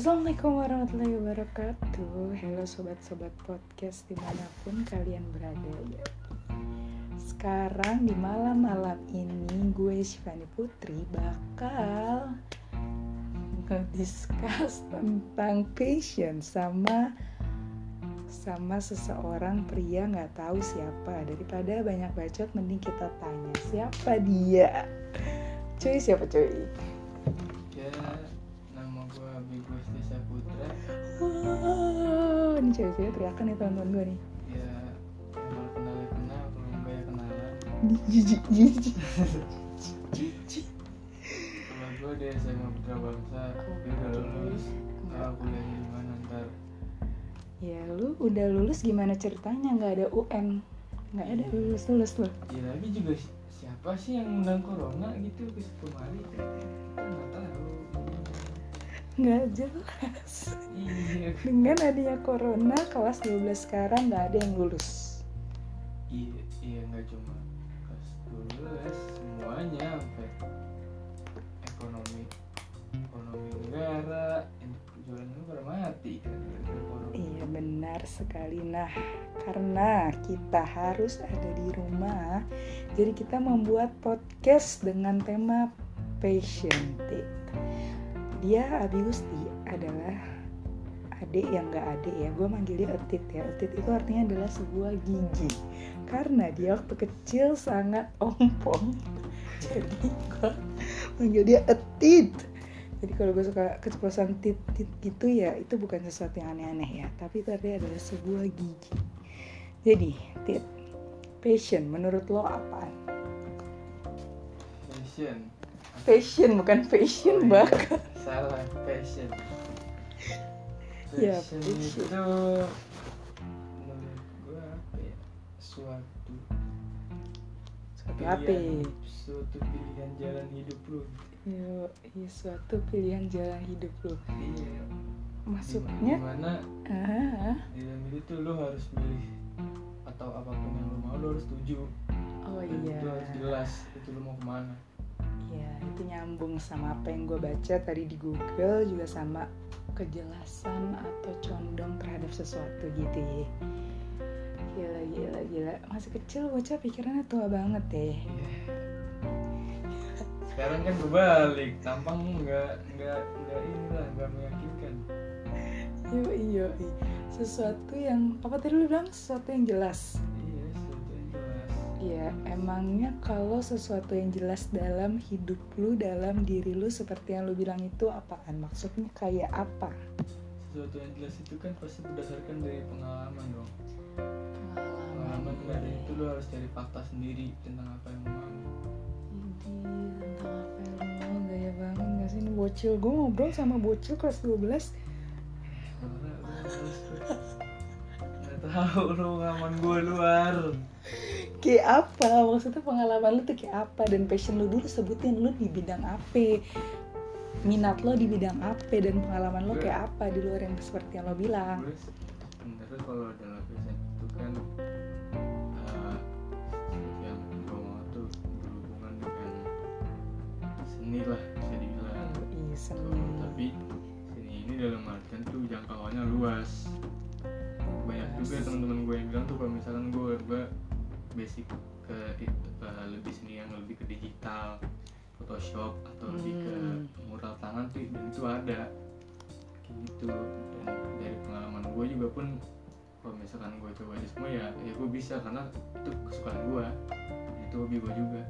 Assalamualaikum warahmatullahi wabarakatuh. Halo sobat-sobat podcast di mana pun kalian berada. Sekarang di malam-malam ini gue Shivani Putri bakal Nge-discuss tentang passion sama sama seseorang pria nggak tahu siapa. Daripada banyak bacot mending kita tanya siapa dia? Cuy siapa cuy? Ya, nama gue Abigo Desa Putra. Wah, ini cewek-cewek teriakan nih teman-teman gue nih. Ya, yang kalau kenal ya kenal, kalau enggak ya kenalan. Jijik, jijik. Kalau gue di SMA Putra Bangsa, dia udah lulus. Ah, kuliah di mana ntar? Ya lu udah lulus gimana ceritanya? Nggak ada UN, nggak ada lulus lulus lu. Ya lagi juga si- siapa sih yang undang corona gitu ke kemari? Kita nggak tahu. Nggak jelas. Iya, Dengan adanya corona, kelas 12 sekarang nggak ada yang lulus. iya, iya nggak cuma kelas lulus, semuanya sampai ekonomi, ekonomi negara, jualan itu mati kan. Iya benar sekali. Nah, karena kita harus ada di rumah, jadi kita membuat podcast dengan tema passion. Dia Abi Gusti adalah adik yang gak adik ya. Gue manggil dia Etit ya. Etit itu artinya adalah sebuah gigi. Karena dia waktu kecil sangat ompong. Jadi gue manggil dia Etit jadi kalau gue suka keceplosan tit tit gitu ya itu bukan sesuatu yang aneh-aneh ya tapi itu artinya adalah sebuah gigi jadi tit passion menurut lo apaan Passion. Passion bukan fashion Oh, iya. Salah, passion. Ya, Passion passion. itu menurut gue apa ya? Suatu suatu apa suatu pilihan jalan hidup lu. Yo, iya, suatu pilihan jalan hidup lo Iya. maksudnya Di mana ah di dalam tuh lu harus milih atau apa pun yang lu mau lu harus setuju. oh Dan iya Itu harus jelas itu lu mau ke mana. Iya, itu nyambung sama apa yang gue baca tadi di Google juga sama kejelasan atau condong terhadap sesuatu gitu ya. Gila, gila, gila. Masih kecil bocah pikirannya tua banget deh. Iya. Sekarang kan berbalik, tampang nggak nggak nggak inilah nggak meyakinkan. Yo, iyo, Sesuatu yang, apa tadi lu bilang? Sesuatu yang jelas. Iya, emangnya kalau sesuatu yang jelas dalam hidup lu, dalam diri lu seperti yang lu bilang itu apaan? Maksudnya kayak apa? Sesuatu yang jelas itu kan pasti berdasarkan dari pengalaman dong. Pengalaman dari itu lu harus cari fakta sendiri tentang apa yang lu mau. Ini tentang apa yang lu mau gaya banget gak sih ini bocil gue ngobrol sama bocil kelas 12 Karena lu harus nggak tahu lu pengalaman gue luar. Kayak apa? Maksudnya pengalaman lu tuh kayak apa? Dan passion lu dulu sebutin lu di bidang apa minat lo di bidang apa dan pengalaman lo kayak apa di luar yang seperti yang lo bilang? Sebenarnya kalau dalam passion itu kan eh, yang gue mau tuh berhubungan dengan seni lah bisa dibilang. iya seni. Oh, tapi sini ini dalam artian tuh jangkauannya luas. Banyak juga teman-teman gue yang bilang tuh kalau misalkan gue gue basic ke itu, eh, lebih seni yang lebih ke digital Photoshop atau lebih ke Hmm. mural tangan tuh dan itu ada. Kayak gitu. Dan dari pengalaman gue juga pun kalau misalkan gue coba itu semua ya ya gue bisa karena itu kesukaan gue itu hobi gue juga.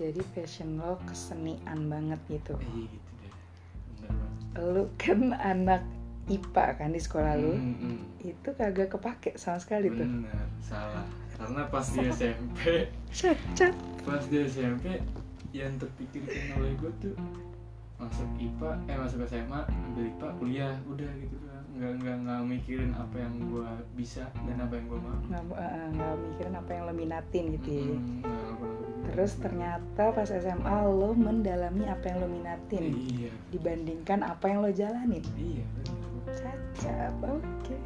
Jadi passion lo kesenian banget gitu. Eh gitu deh. Bener banget. Lu kan anak IPA kan di sekolah lu Hmm, hmm. itu kagak kepake sama sekali tuh Bener, salah. Karena pas di SMP, cacat pas di SMP yang terpikirkan oleh gue tuh masuk IPA, eh masuk SMA, ambil IPA, kuliah, udah gitu kan. Nggak nggak nggak mikirin apa yang gue bisa dan apa yang gue mau. nggak eh, nggak mikirin apa yang lo minatin gitu ya. Mm, kepikiran. Terus ternyata pas SMA lo mendalami apa yang lo minatin Iya, dibandingkan apa yang lo jalanin. iya bener. Cacat, oke.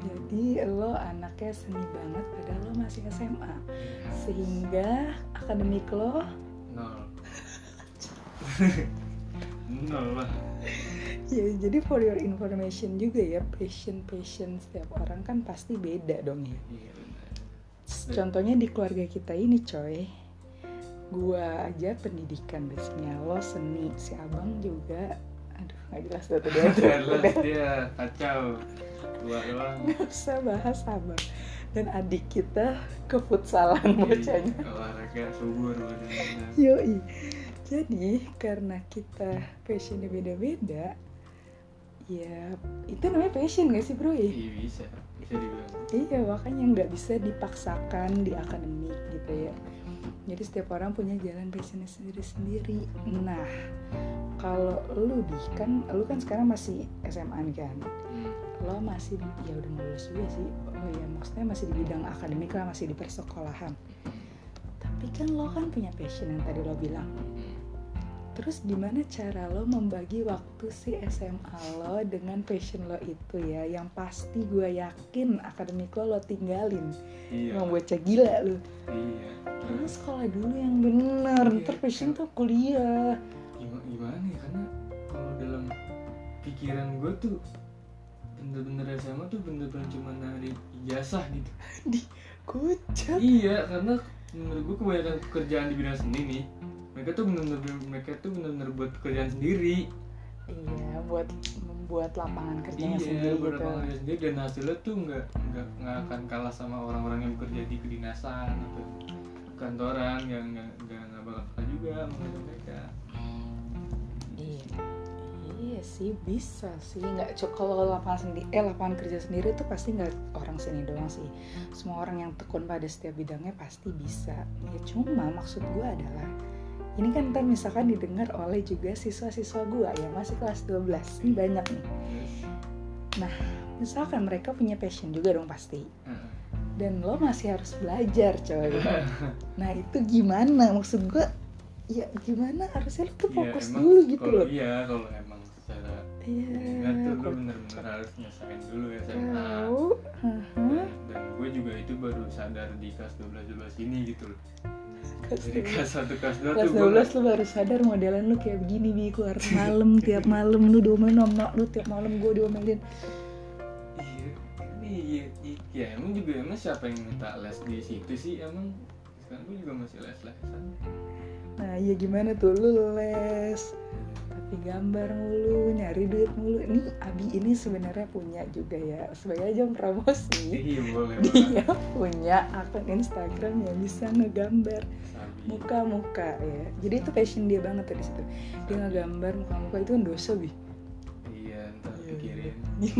Jadi lo anaknya seni banget padahal lo masih SMA. Sehingga akademik lo Nol. Nol lah. ya jadi for your information juga ya passion passion setiap orang kan pasti beda dong ya iya contohnya di keluarga kita ini coy gua aja pendidikan biasanya lo seni si abang juga aduh nggak jelas tuh tuh dia jelas dia kacau dua doang nggak usah bahas abang dan adik kita ke futsalan bocahnya Iya, olahraga subur Yoi. Jadi karena kita passionnya beda-beda, ya itu namanya passion gak sih bro? ya? iya bisa bisa dibilang Iya makanya nggak bisa dipaksakan di akademik gitu ya. Jadi setiap orang punya jalan passionnya sendiri-sendiri. Nah kalau lu di kan lu kan sekarang masih SMA nih kan. hmm. Lo masih ya udah mau lulus juga sih. Oh ya maksudnya masih di bidang akademik lah masih di persekolahan. Tapi kan lo kan punya passion yang tadi lo bilang. Hmm. Terus gimana cara lo membagi waktu si SMA lo dengan passion lo itu ya Yang pasti gue yakin akademik lo lo tinggalin iya Mau bocah gila lo iya Lo sekolah dulu yang bener Iya. Ntar passion tuh kuliah pikiran gue tuh bener-bener SMA tuh bener-bener cuma narik ijazah gitu. Kucat iya karena menurut gue kebanyakan pekerjaan di bidang seni nih mereka tuh bener-bener mereka tuh bener-bener buat pekerjaan sendiri. Iya buat membuat lapangan iya kerjanya sendiri buat gitu. lapangan kerja sendiri dan hasilnya tuh nggak nggak nggak akan kalah sama orang-orang yang bekerja di kedinasan atau kantoran yang nggak nggak nggak bakal kalah juga sama mereka. Iya Iya sih bisa sih. Nggak cuk kalau lapangan sendiri eh lapangan kerja sendiri tuh pasti nggak orang sini doang sih. Semua orang yang tekun pada setiap bidangnya pasti bisa. Ya cuma maksud gue adalah ini kan ntar misalkan didengar oleh juga siswa-siswa gue ya masih kelas 12 ini banyak nih. Terus, misalkan mereka punya passion juga dong pasti. Dan lo masih harus belajar coy. Nah itu gimana? Maksud gue ya gimana? Harusnya lo tuh Iya, fokus emang dulu gitu kalau loh. iya kalau emang iya Ingat tuh lu bener-bener harus nyesain dulu ya SMA tahu. Haha. dan, dan gue juga itu baru sadar di kelas 12 12 ini gitu loh. Kelas Jadi 12 kelas 1 kelas 2 kelas tuh gue 12 lu baru sadar modelan lu kayak begini bi. Keluar malam tiap malam lu diomelin sama lu tiap malam gue diomelin. Iya, iya, iya, ya emang juga emang siapa yang minta les di situ sih? Emang sekarang gue juga masih les-lesan. Nah iya gimana tuh? Lu les tapi gambar mulu nyari duit mulu. Ini Abi ini sebenarnya punya juga ya sebagai ajang promosi. Iya boleh dia punya akun Instagram yang bisa ngegambar muka-muka ya. Jadi itu passion dia banget tuh di situ. Dia ngegambar muka-muka itu kan dosa bi. Iya ntar Iya. pikirin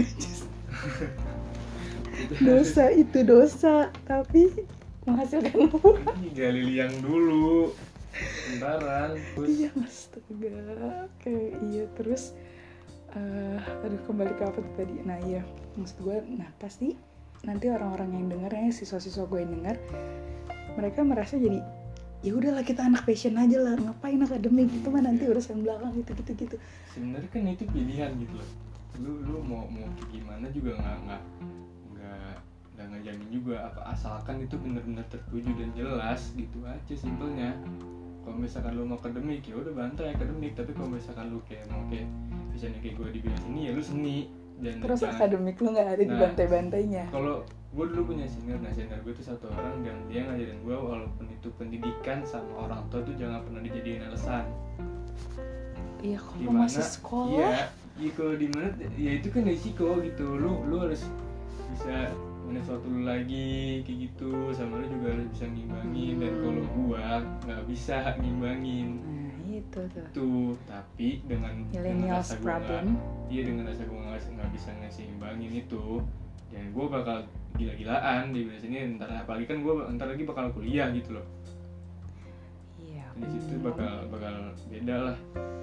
dosa itu dosa tapi menghasilkan uang gali liang dulu Terus iya astaga. Oke iya terus eh aduh kembali ke apa tadi? Nah iya maksud gue nah pasti nanti orang-orang yang denger ya siswa-siswa gue yang denger mereka merasa jadi ya udahlah kita anak passion aja lah ngapain akademik? Itu mah nanti urusan belakang gitu gitu gitu. Sebenarnya kan itu pilihan gitu loh. Lu lu mau mau gimana juga nggak nggak nggak nggak ngejamin juga apa asalkan itu benar-benar tertuju dan jelas gitu aja simpelnya kalau misalkan lu mau akademik ya udah bantai akademik tapi kalau misalkan lu kayak mau kayak misalnya kayak gue di bidang seni ya lu seni dan terus jangan- akademik lu nggak ada di Nah. bantai-bantainya kalau gue dulu punya senior nah senior gue itu satu orang dan dia ngajarin gue walaupun itu pendidikan sama orang tua tuh jangan pernah dijadiin alasan iya kalau masih sekolah Iya, iya kalau di mana ya itu kan risiko gitu. Lu lu harus bisa punya suatu lu lagi kayak gitu sama lu juga harus bisa ngimbangin. Dan Hmm. kalau gua nggak bisa ngimbangin. Nah itu tuh. Tuh tapi dengan dengan rasa gua nggak iya dengan rasa gua nggak bisa ngasih imbangin itu dan gua bakal gila-gilaan di sini ntar apalagi kan gua ntar lagi bakal kuliah gitu loh. Iya di situ bakal bakal beda lah.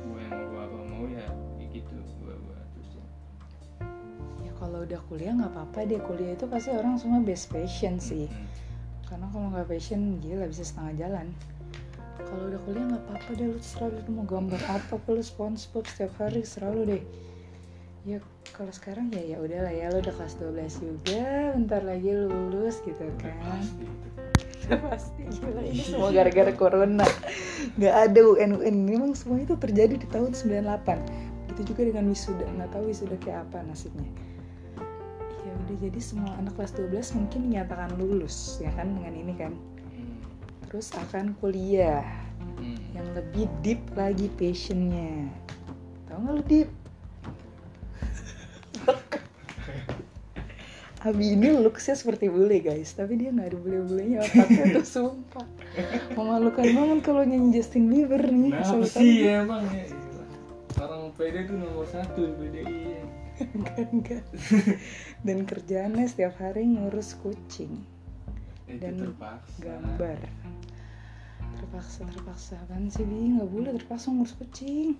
Gua yang gua apa mau ya kalau udah kuliah nggak apa-apa deh. Kuliah itu pasti orang semua best passion sih. Mm. karena kalau nggak passion gila bisa setengah jalan. Kalau udah kuliah nggak apa-apa deh lu terserah lu mau gambar apa lu SpongeBob setiap hari terserah lu deh. Ya kalau sekarang ya ya udahlah ya lu udah kelas 12 juga bentar lagi lu lulus gitu kan. pasti itu. pasti gila ini semua gara-gara corona. Nggak ada UN UN memang semua itu terjadi di tahun 98 di begitu juga dengan wisuda nggak tahu wisuda kayak apa nasibnya. ya udah jadi semua anak kelas 12 mungkin dinyatakan lulus ya kan dengan ini kan terus akan kuliah Hmm. yang lebih deep lagi passionnya tau nggak lu deep Abi ini looksnya seperti bule guys tapi dia nggak ada bule-bulenya otaknya tuh sumpah memalukan banget kalau nyanyi Justin Bieber nih Nah, sih ya emang ya? Orang PD tuh nomor satu di PDI. Enggak enggak. Dan kerjaannya setiap hari ngurus kucing. Itu Dan terpaksa. gambar. Terpaksa terpaksa. Kan sih bi? Nggak boleh terpaksa ngurus kucing.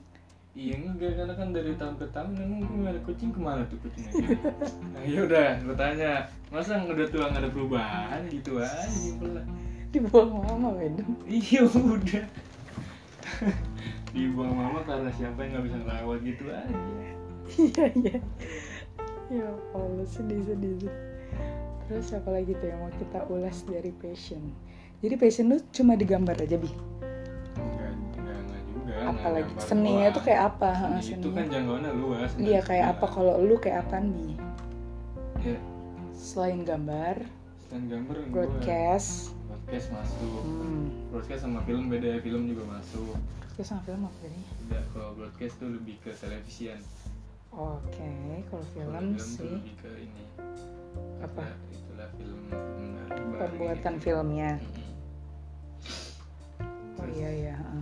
Iya enggak. Karena kan dari tahun ke tahun memang gue ngeliat kucing ke mana tuh kucingnya? Nah ya udah gue tanya. Masa udah tua nggak ada perubahan? Gitu aja lah dibuang mama Wedem Iya udah. Dibuang mama karena siapa yang nggak bisa ngerawat gitu aja iya iya. Ya Allah sedih sedih sedih. terus apa lagi tuh yang mau kita ulas dari passion? Jadi passion lu cuma digambar aja bi? Enggak enggak enggak juga enggak apalagi seninya tuh kayak apa? Seni itu kan jangkauannya luas iya kayak apa? Kalau lu kayak apaan bi? Ya. Selain gambar selain gambar broadcast. Broadcast masuk. Hmm. broadcast sama film beda film juga masuk. Broadcast sama film apa bedanya Udah, kalau broadcast tuh lebih ke televisian oke kalau Kalau film tuh sih. lebih ke ini. Apa? Ya, itulah film film baru pembuatan gitu. filmnya. Mm-mm. oh iya iya ha.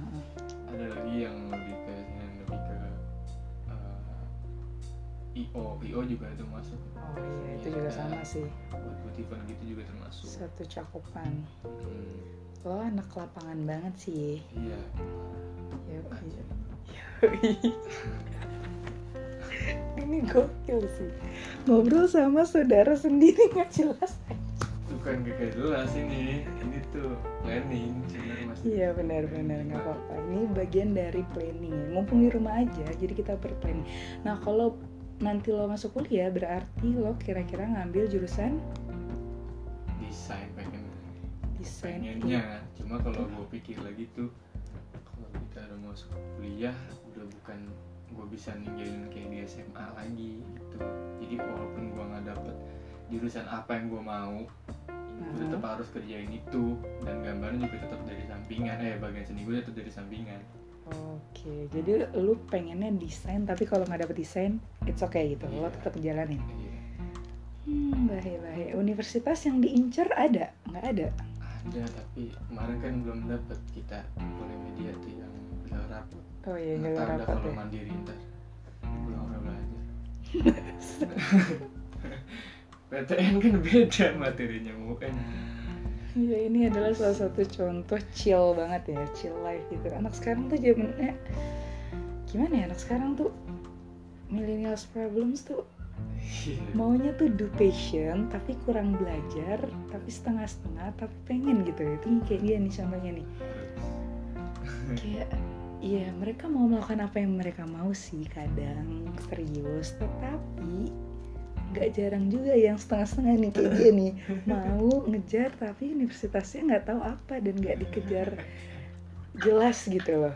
ada lagi yang lebih ke yang lebih ke uh, io io juga itu masuk oh iya itu juga Iya. sama sih. Buat event gitu juga termasuk. Satu cakupan. Hmm, lo anak lapangan banget sih. Iya. Ya aja ini gokil sih. Ngobrol sama saudara sendiri nggak jelas. Bukan gak jelas ini. Ini tuh planning iya benar-benar nggak apa-apa. Ini bagian dari planning. Mumpung di rumah aja jadi kita berplanning. Nah kalau nanti lo masuk kuliah berarti lo kira-kira ngambil jurusan? Desain pengen. Desain. Pengennya. Cuma kalau gue pikir lagi tuh kalau kita udah masuk kuliah udah bukan gue bisa ninggalin kayak di SMA lagi gitu. Jadi walaupun gue nggak dapet jurusan apa yang gue mau gue tetap harus kerjain itu. Dan gambarnya juga tetap dari sampingan eh bagian seni gue tetap dari sampingan. Oke jadi lu pengennya desain tapi kalau nggak dapet desain it's okay gitu. Lo Iya. tetap jalanin. Iya. hmm bahaya bahaya universitas yang diincar ada? Nggak ada? Ada tapi kemarin kan belum dapet. Kita boleh media tuh yang rapot oh iya nggak jalur tahu rapat kalau ya. mandiri ntar belum pernah belajar. PTN kan beda materinya bukan Iya ini adalah salah satu contoh chill banget ya, chill life gitu. Anak sekarang tuh zamannya gimana ya anak sekarang tuh millennials problems tuh maunya tuh do passion tapi kurang belajar tapi setengah-setengah tapi pengen gitu. Itu kayak dia nih contohnya nih. Kayak iya mereka mau melakukan apa yang mereka mau sih kadang serius. Tetapi nggak jarang juga yang setengah-setengah nih kayak dia nih. Mau ngejar tapi universitasnya nggak tahu apa dan nggak dikejar jelas gitu loh.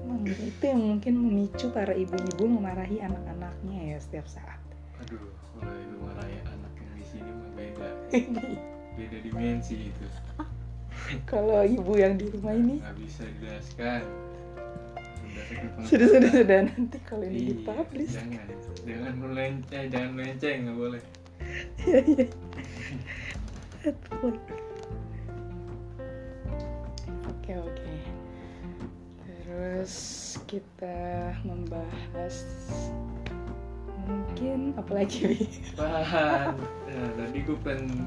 Emang itu yang mungkin memicu para ibu-ibu memarahi anak-anaknya ya setiap saat. Aduh kalau itu marahin anak yang di sini mah beda. Beda dimensi itu kalau ibu yang di rumah ini? Nggak bisa dijelaskan sudah sudah sudah. Nanti kalau ini Iya, dipublish. jangan jangan. Melenceng jangan melenceng nggak boleh. Iya iya. Betul. oke oke. Terus kita membahas mungkin apa lagi Wi? Bahan. Nah, tadi gue pengen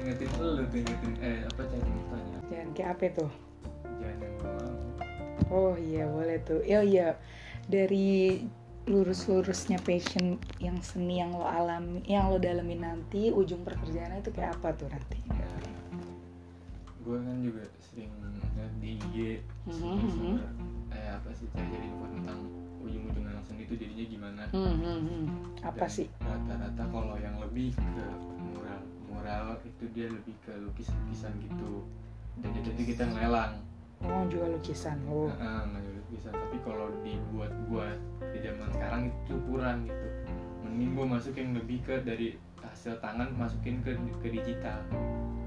ngingetin lu tuh ngingetin eh apa cari tanya jangan kayak apa tuh? Jangan yang oh iya boleh tuh. Oh iya. Dari lurus-lurusnya passion yang seni yang lo alami yang lo dalami nanti ujung pekerjaannya itu kayak apa tuh nanti ya gue kan juga sering lihat di IG eh apa sih cari-cari info tentang ujung-ujung anak seni itu jadinya gimana? Hmm, hmm, hmm. apa Dan sih? rata-rata kalau yang lebih ke mural mural itu dia lebih ke lukis-lukisan gitu. Dan jadi kita ngelelang oh jual lukisan. Oh. Heeh, nah, bisa tapi kalau dibuat buat di zaman sekarang itu kurang gitu. Mending gue masukin lebih ke dari hasil tangan masukin ke ke digital.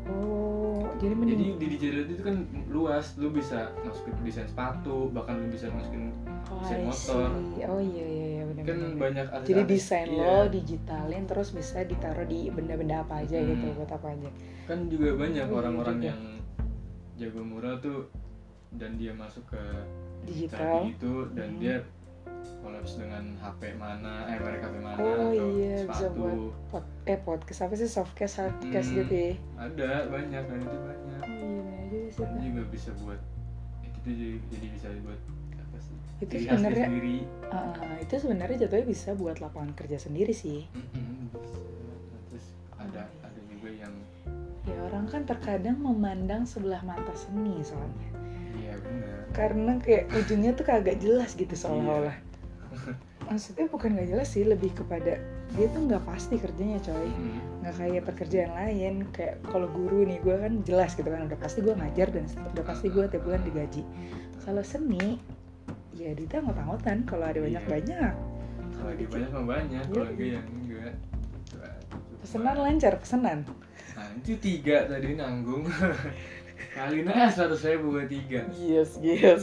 Oh jadi jadi mending di digital itu kan luas. Lu bisa masukin desain sepatu bahkan lu bisa masukin oh, desain motor. oh iya iya iya benar kan banyak artis jadi desain iya. lo digitalin terus bisa ditaruh di benda-benda apa aja Hmm. gitu buat apa aja. Kan juga banyak Oh, iya orang-orang juga. yang jago mural tuh dan dia masuk ke Digital. itu dan Hmm. dia kolaps dengan HP mana eh merek HP mana Oh, atau iya, bisa sepatu buat Pod, eh podcast apa sih softcase hardcase Hmm. gitu ya ada banyak dan itu banyak oh iya benar juga sih dan juga bisa buat ya, itu jadi, jadi bisa buat apa sih Itu sebenarnya- Ah, itu sebenarnya jatuhnya bisa buat lapangan kerja sendiri sih bisa. terus ada ada juga yang ya orang kan terkadang memandang sebelah mata seni soalnya iya karena kayak ujungnya tuh kagak jelas gitu Iya. seolah-olah maksudnya bukan nggak jelas sih lebih kepada dia tuh nggak pasti kerjanya coy Mm. nggak kayak pekerjaan lain kayak kalau guru nih gue kan jelas gitu kan udah pasti gue ngajar dan udah pasti gue tiap bulan digaji kalau seni ya kita anggot-anggotan kalau ada Iya. banyak-banyak kalau dikit- banyak mah banyak Iya. kalau enggak ya enggak Cuma- pesanan lancar pesanan nah itu tiga tadi nanggung kali nah seratus ribu buat tiga. Yes yes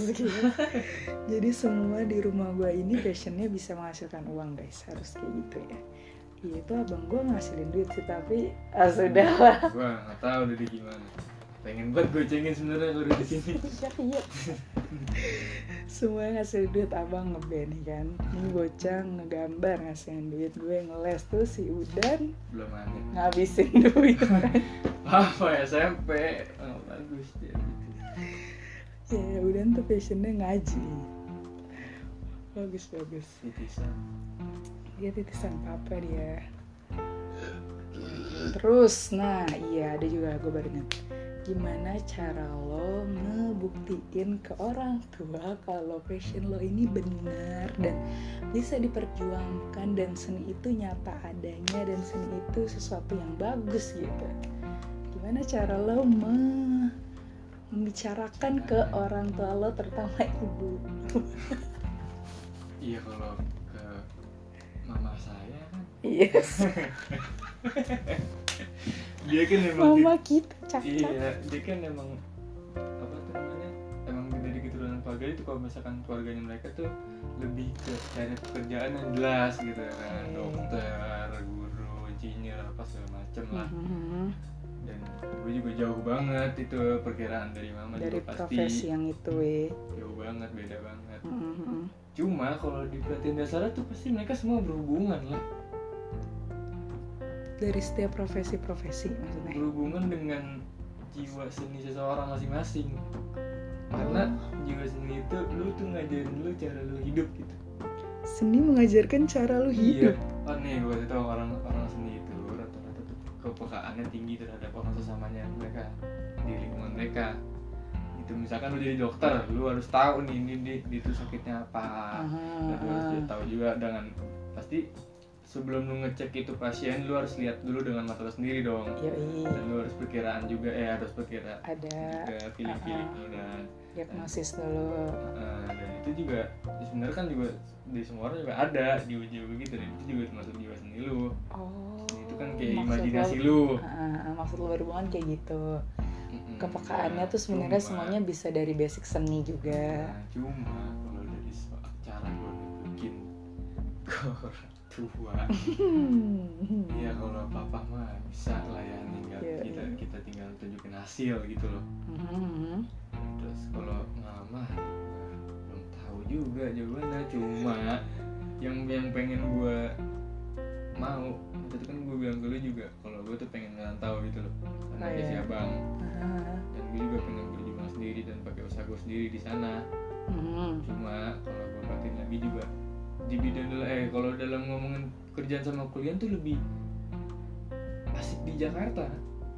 jadi semua di rumah gue ini passionnya bisa menghasilkan uang guys. Harus kayak gitu ya. Iya itu abang gue ngasilin duit sih tapi ah sudah lah. gua nggak tahu dari gimana. Pengen banget gue cengin sebenarnya kalau di sini. Iya semua ngasih duit abang ngeband nih kan. Ini bocah ngegambar ngasihin duit gue ngeles tuh si Udan belum ada. ngabisin duit apa ya SMP oh, bagus dia. Ya Udan tuh passionnya ngaji. Bagus bagus. Titisan. Dia titisan papa dia. Terus nah iya ada juga gue baru ingat. Gimana cara lo ngebuktiin ke orang tua kalau passion lo ini benar dan bisa diperjuangkan dan seni itu nyata adanya dan seni itu sesuatu yang bagus gitu gimana cara lo me- membicarakan ke orang tua lo terutama ibu? Iya kalau ke mama saya kan. Yes. Dia kan memang mama kita cacat iya dia kan emang apa tuh namanya emang dari keturunan keluarga. Itu kalau misalkan keluarganya mereka tuh lebih ke cari pekerjaan yang jelas gitu kan. Dokter guru insinyur apa segala macem lah. Mhm. Dan gue juga jauh banget itu perkiraan dari mama dari juga pasti profesi yang itu ya jauh banget beda banget. Mhm. cuma kalau diperhatiin dasarnya tuh pasti mereka semua berhubungan lah. Dari setiap profesi-profesi maksudnya. Berhubungan dengan jiwa seni seseorang masing-masing. Karena jiwa seni itu lu tuh ngajarin lu cara lu hidup gitu. Seni mengajarkan cara lu hidup. Iya oh nih gue kasih tau orang kepekaannya tinggi terhadap orang sesamanya mereka di lingkungan mereka. Itu misalkan lu jadi dokter lu harus tahu nih ini di, di itu sakitnya apa. Dan lu harus tahu juga dengan pasti sebelum lu ngecek itu pasien lu harus lihat dulu dengan mata lu sendiri dong. Yoi, dan lu harus perkiraan juga eh harus perkiraan ada. juga feeling feelingnya dan diagnosis dulu. Eh, dan itu juga ya sebenarnya kan juga di semua orang juga ada di jiwa gitu dan itu juga termasuk jiwa seni lu. Oh itu kan kayak maksud imajinasi lo- lu ah, maksud lo berhubungan kayak gitu Mm-mm. kepekaannya Nah, tuh sebenarnya semuanya bisa dari basic seni juga nah, cuma kalau dari soal cara gue bikin ke orang tua Hmm. ya kalau papa mah bisa lah ya tinggal Iya, kita iya. kita tinggal tunjukin hasil gitu loh Mhm. terus kalau mama ya, belum tahu juga jawabannya cuma yang yang pengen gue mau itu kan gue bilang ke lu juga kalau gue tuh pengen ngerantau gitu loh Oh, karena ada iya. si abang Ah, dan gue juga pengen berjuang sendiri dan pakai usaha gue sendiri di sana mhm. cuma kalau gue perhatiin lagi juga di bidang eh kalau dalam ngomongin kerjaan sama kuliah tuh lebih asik di Jakarta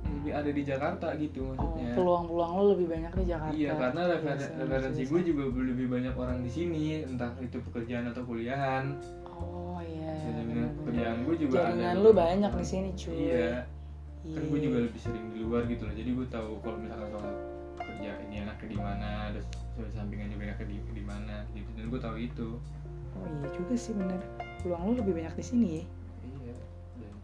lebih ada di Jakarta gitu Oh, maksudnya peluang-peluang lo lebih banyak di Jakarta Iya karena Biasa, referensi biasa. gue juga lebih banyak orang di sini entah itu pekerjaan atau kuliahan. Oh iya Dan jaringan benar. pekerjaan gue juga jaringan ada. lu banyak di sini cuy Iya. Kan gue Iya. juga lebih sering di luar gitu loh. Jadi gue tahu kalau misalkan soal kerja ini enaknya di mana, terus soal sampingan juga di di mana. Jadi gue tahu itu oh iya juga sih bener peluang lo lebih banyak di sini ya iya dan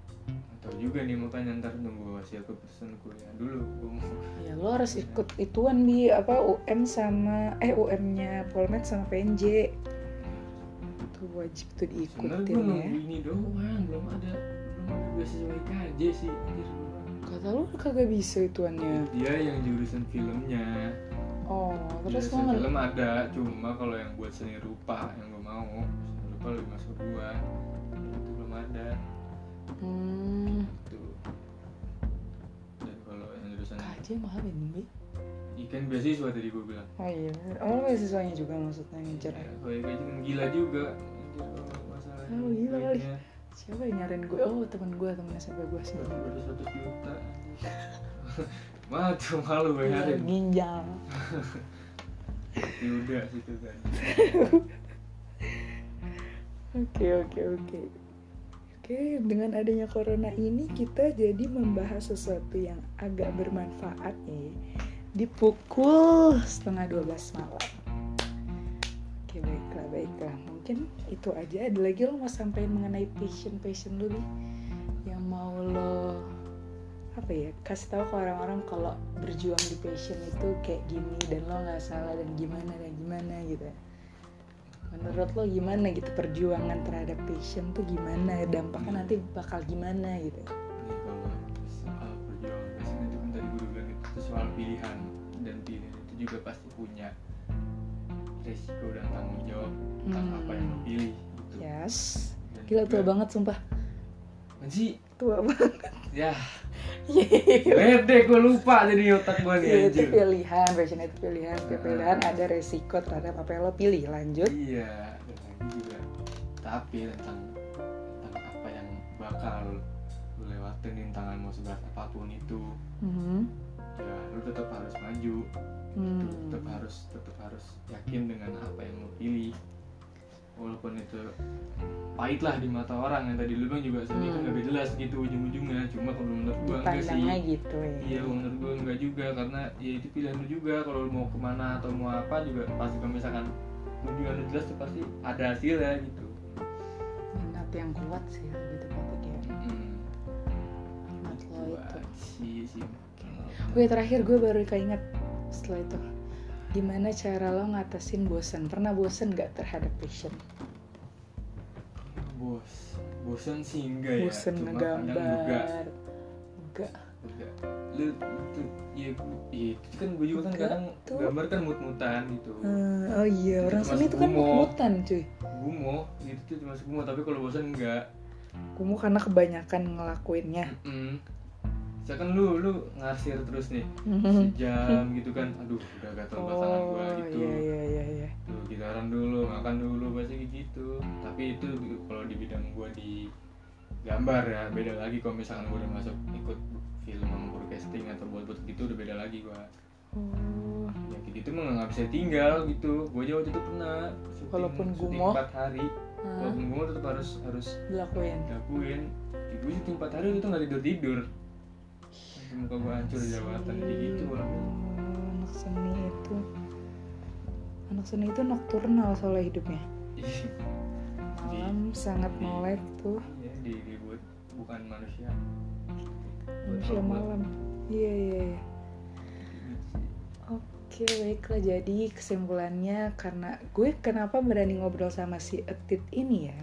tahu juga nih makanya ntar nunggu hasil keputusan kuliah dulu gue mau ya lo harus ikut ituan bi apa UM sama eh UM nya Polmed sama PNJ itu wajib tuh sebenarnya gue diikutin ya. nunggu ini doang belum ada belum ada beasiswa IKJ sih anjir. Kata lo kagak bisa ituannya. Dia yang jurusan filmnya. Oh terus jurusan lo film ada cuma kalau yang buat seni rupa yang gue mau seni rupa lebih masuk gua. Itu belum ada. Hmm. Itu dan kalau yang jurusan KJ mahal bi. Ikan beasiswa tadi gue bilang. Oh iya. Oh beasiswanya juga maksudnya ngejar. Ya, kalau IKJ kan gila juga anjir kalau masalah Oh, gila kali. siapa yang nyariin gue? Oh temen gue temen SMP gue sih. Baru baru 100 juta. Mah tuh malu Iya, bayarin ginjal Ya udah situ kan. Oke oke oke. Oke, dengan adanya corona ini kita jadi membahas sesuatu yang agak bermanfaat nih. Di pukul setengah 12 malam. Oke baiklah baiklah. Mungkin itu aja. Ada lagi lo mau sampaikan mengenai passion passion lu nih? Yang mau lo apa ya kasih tahu ke orang-orang kalau berjuang di passion itu kayak gini dan lo nggak salah dan gimana dan gimana gitu. Menurut lo gimana gitu perjuangan terhadap passion tuh gimana? Dampaknya nanti bakal gimana gitu? Kalau soal perjuangan passion itu kan tadi gue bilang itu soal pilihan Dan pilihan itu juga pasti punya resiko dan tanggung jawab tentang Hmm. apa yang lo pilih gitu. Yes. Dan gila tua banget sumpah. Anji, tua banget. Ya. Lede gue lupa jadi otak gue nih itu pilihan passion itu pilihan. Setiap pilihan ada resiko terhadap apa yang lo pilih. Lanjut. Iya, dan lagi juga Tapi tentang tentang apa yang bakal lu lewatin rintangan mau seberat apa pun itu. Mhm. ya lu tetap harus maju Hmm. tetap harus tetap harus yakin dengan apa yang lu pilih. Walaupun itu pahit lah di mata orang yang tadi lu bilang juga seni kan Hmm. gak jelas gitu ujung-ujungnya. Cuma kalau menurut gua enggak sih. gitu ya. Iya menurut gua enggak juga. Karena ya itu pilihan lu juga. Kalau lu mau ke mana atau mau apa juga pasti kalau misalkan tujuan lu jelas tuh pasti ada hasilnya gitu. Minat yang kuat sih lebih tepatnya kayak hmm. minat lo itu. sih sih. Oke terakhir gue baru keinget setelah itu Gimana cara lo ngatasin bosan? Pernah bosan gak terhadap passion? bos bosan sih enggak ya. Bosan cuma ngegambar. Enggak. Enggak. Lu itu ya, ya itu kan gue juga kan kadang tuh. gambar kan mut-mutan gitu. Eh, Oh iya Itu orang seni itu kan gumo. mut-mutan cuy. Gumo gitu tuh termasuk gumo tapi kalau bosan enggak. Kumu karena kebanyakan ngelakuinnya. Mm misalkan lu lu ngarsir terus nih Hmm. sejam gitu kan. Aduh udah gatel pasangan Oh gua gitu. iya iya iya iya. Tuh gitaran dulu makan dulu pasti gitu. Tapi itu kalau di bidang gua di gambar ya beda lagi kalau misalkan gua udah masuk ikut film broadcasting atau buat buat gitu udah beda lagi gua. Oh. Ya gitu mah nggak bisa tinggal gitu. Gua aja waktu itu pernah syuting, Walaupun gumoh. empat hari. Walaupun gumoh tetap harus harus dilakuin. dilakuin. Gue syuting empat hari itu nggak tidur tidur muka gua hancur di jabatan kayak gitu Oh, anak seni itu. Anak seni itu nokturnal soalnya hidupnya. Malam sangat di- melek tuh. Iya, di, dibuat bukan manusia. manusia Buat- malam. Iya iya iya. Oke baiklah. Jadi kesimpulannya karena gue kenapa berani ngobrol sama si Etit ini ya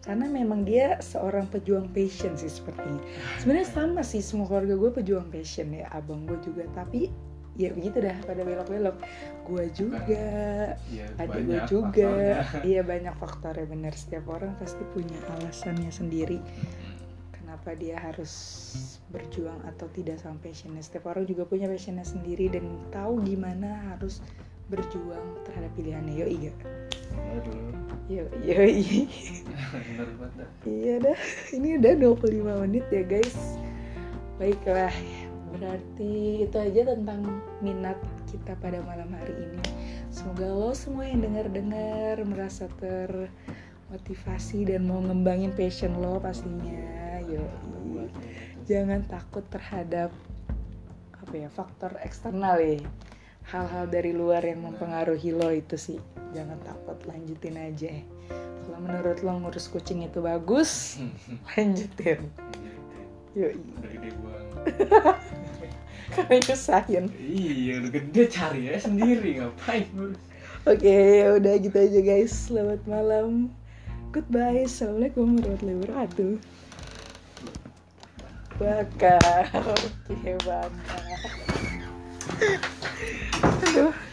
karena memang dia seorang pejuang passion sih sepertinya sebenarnya sama sih semua keluarga gue pejuang passion ya. Abang gue juga. Tapi ya begitu dah pada belok-belok. Gue juga Iya, adik gue juga. faktornya. iya banyak faktornya bener. Setiap orang pasti punya alasannya sendiri. Kenapa dia harus berjuang atau tidak sama passionnya. Setiap orang juga punya passionnya sendiri dan tahu gimana harus berjuang terhadap pilihannya. Gak? Aduh, Yo, dah. iya dah ini udah 25 menit ya guys. Baiklah berarti itu aja tentang minat kita pada malam hari ini. Semoga lo semua yang dengar-dengar merasa termotivasi dan mau ngembangin passion lo pastinya yo. Jangan takut terhadap apa ya faktor eksternal ya hal-hal dari luar yang mempengaruhi lo itu sih. Jangan takut lanjutin aja. Kalau menurut lo ngurus kucing itu bagus lanjutin. Yuk udah gede buang karena nyusahin? Iya udah gede cari ya sendiri. Ngapain ngurus? Oke udah gitu aja guys. Selamat malam. Goodbye. Assalamualaikum warahmatullahi wabarakatuh. Bakar. Oke bakar aduh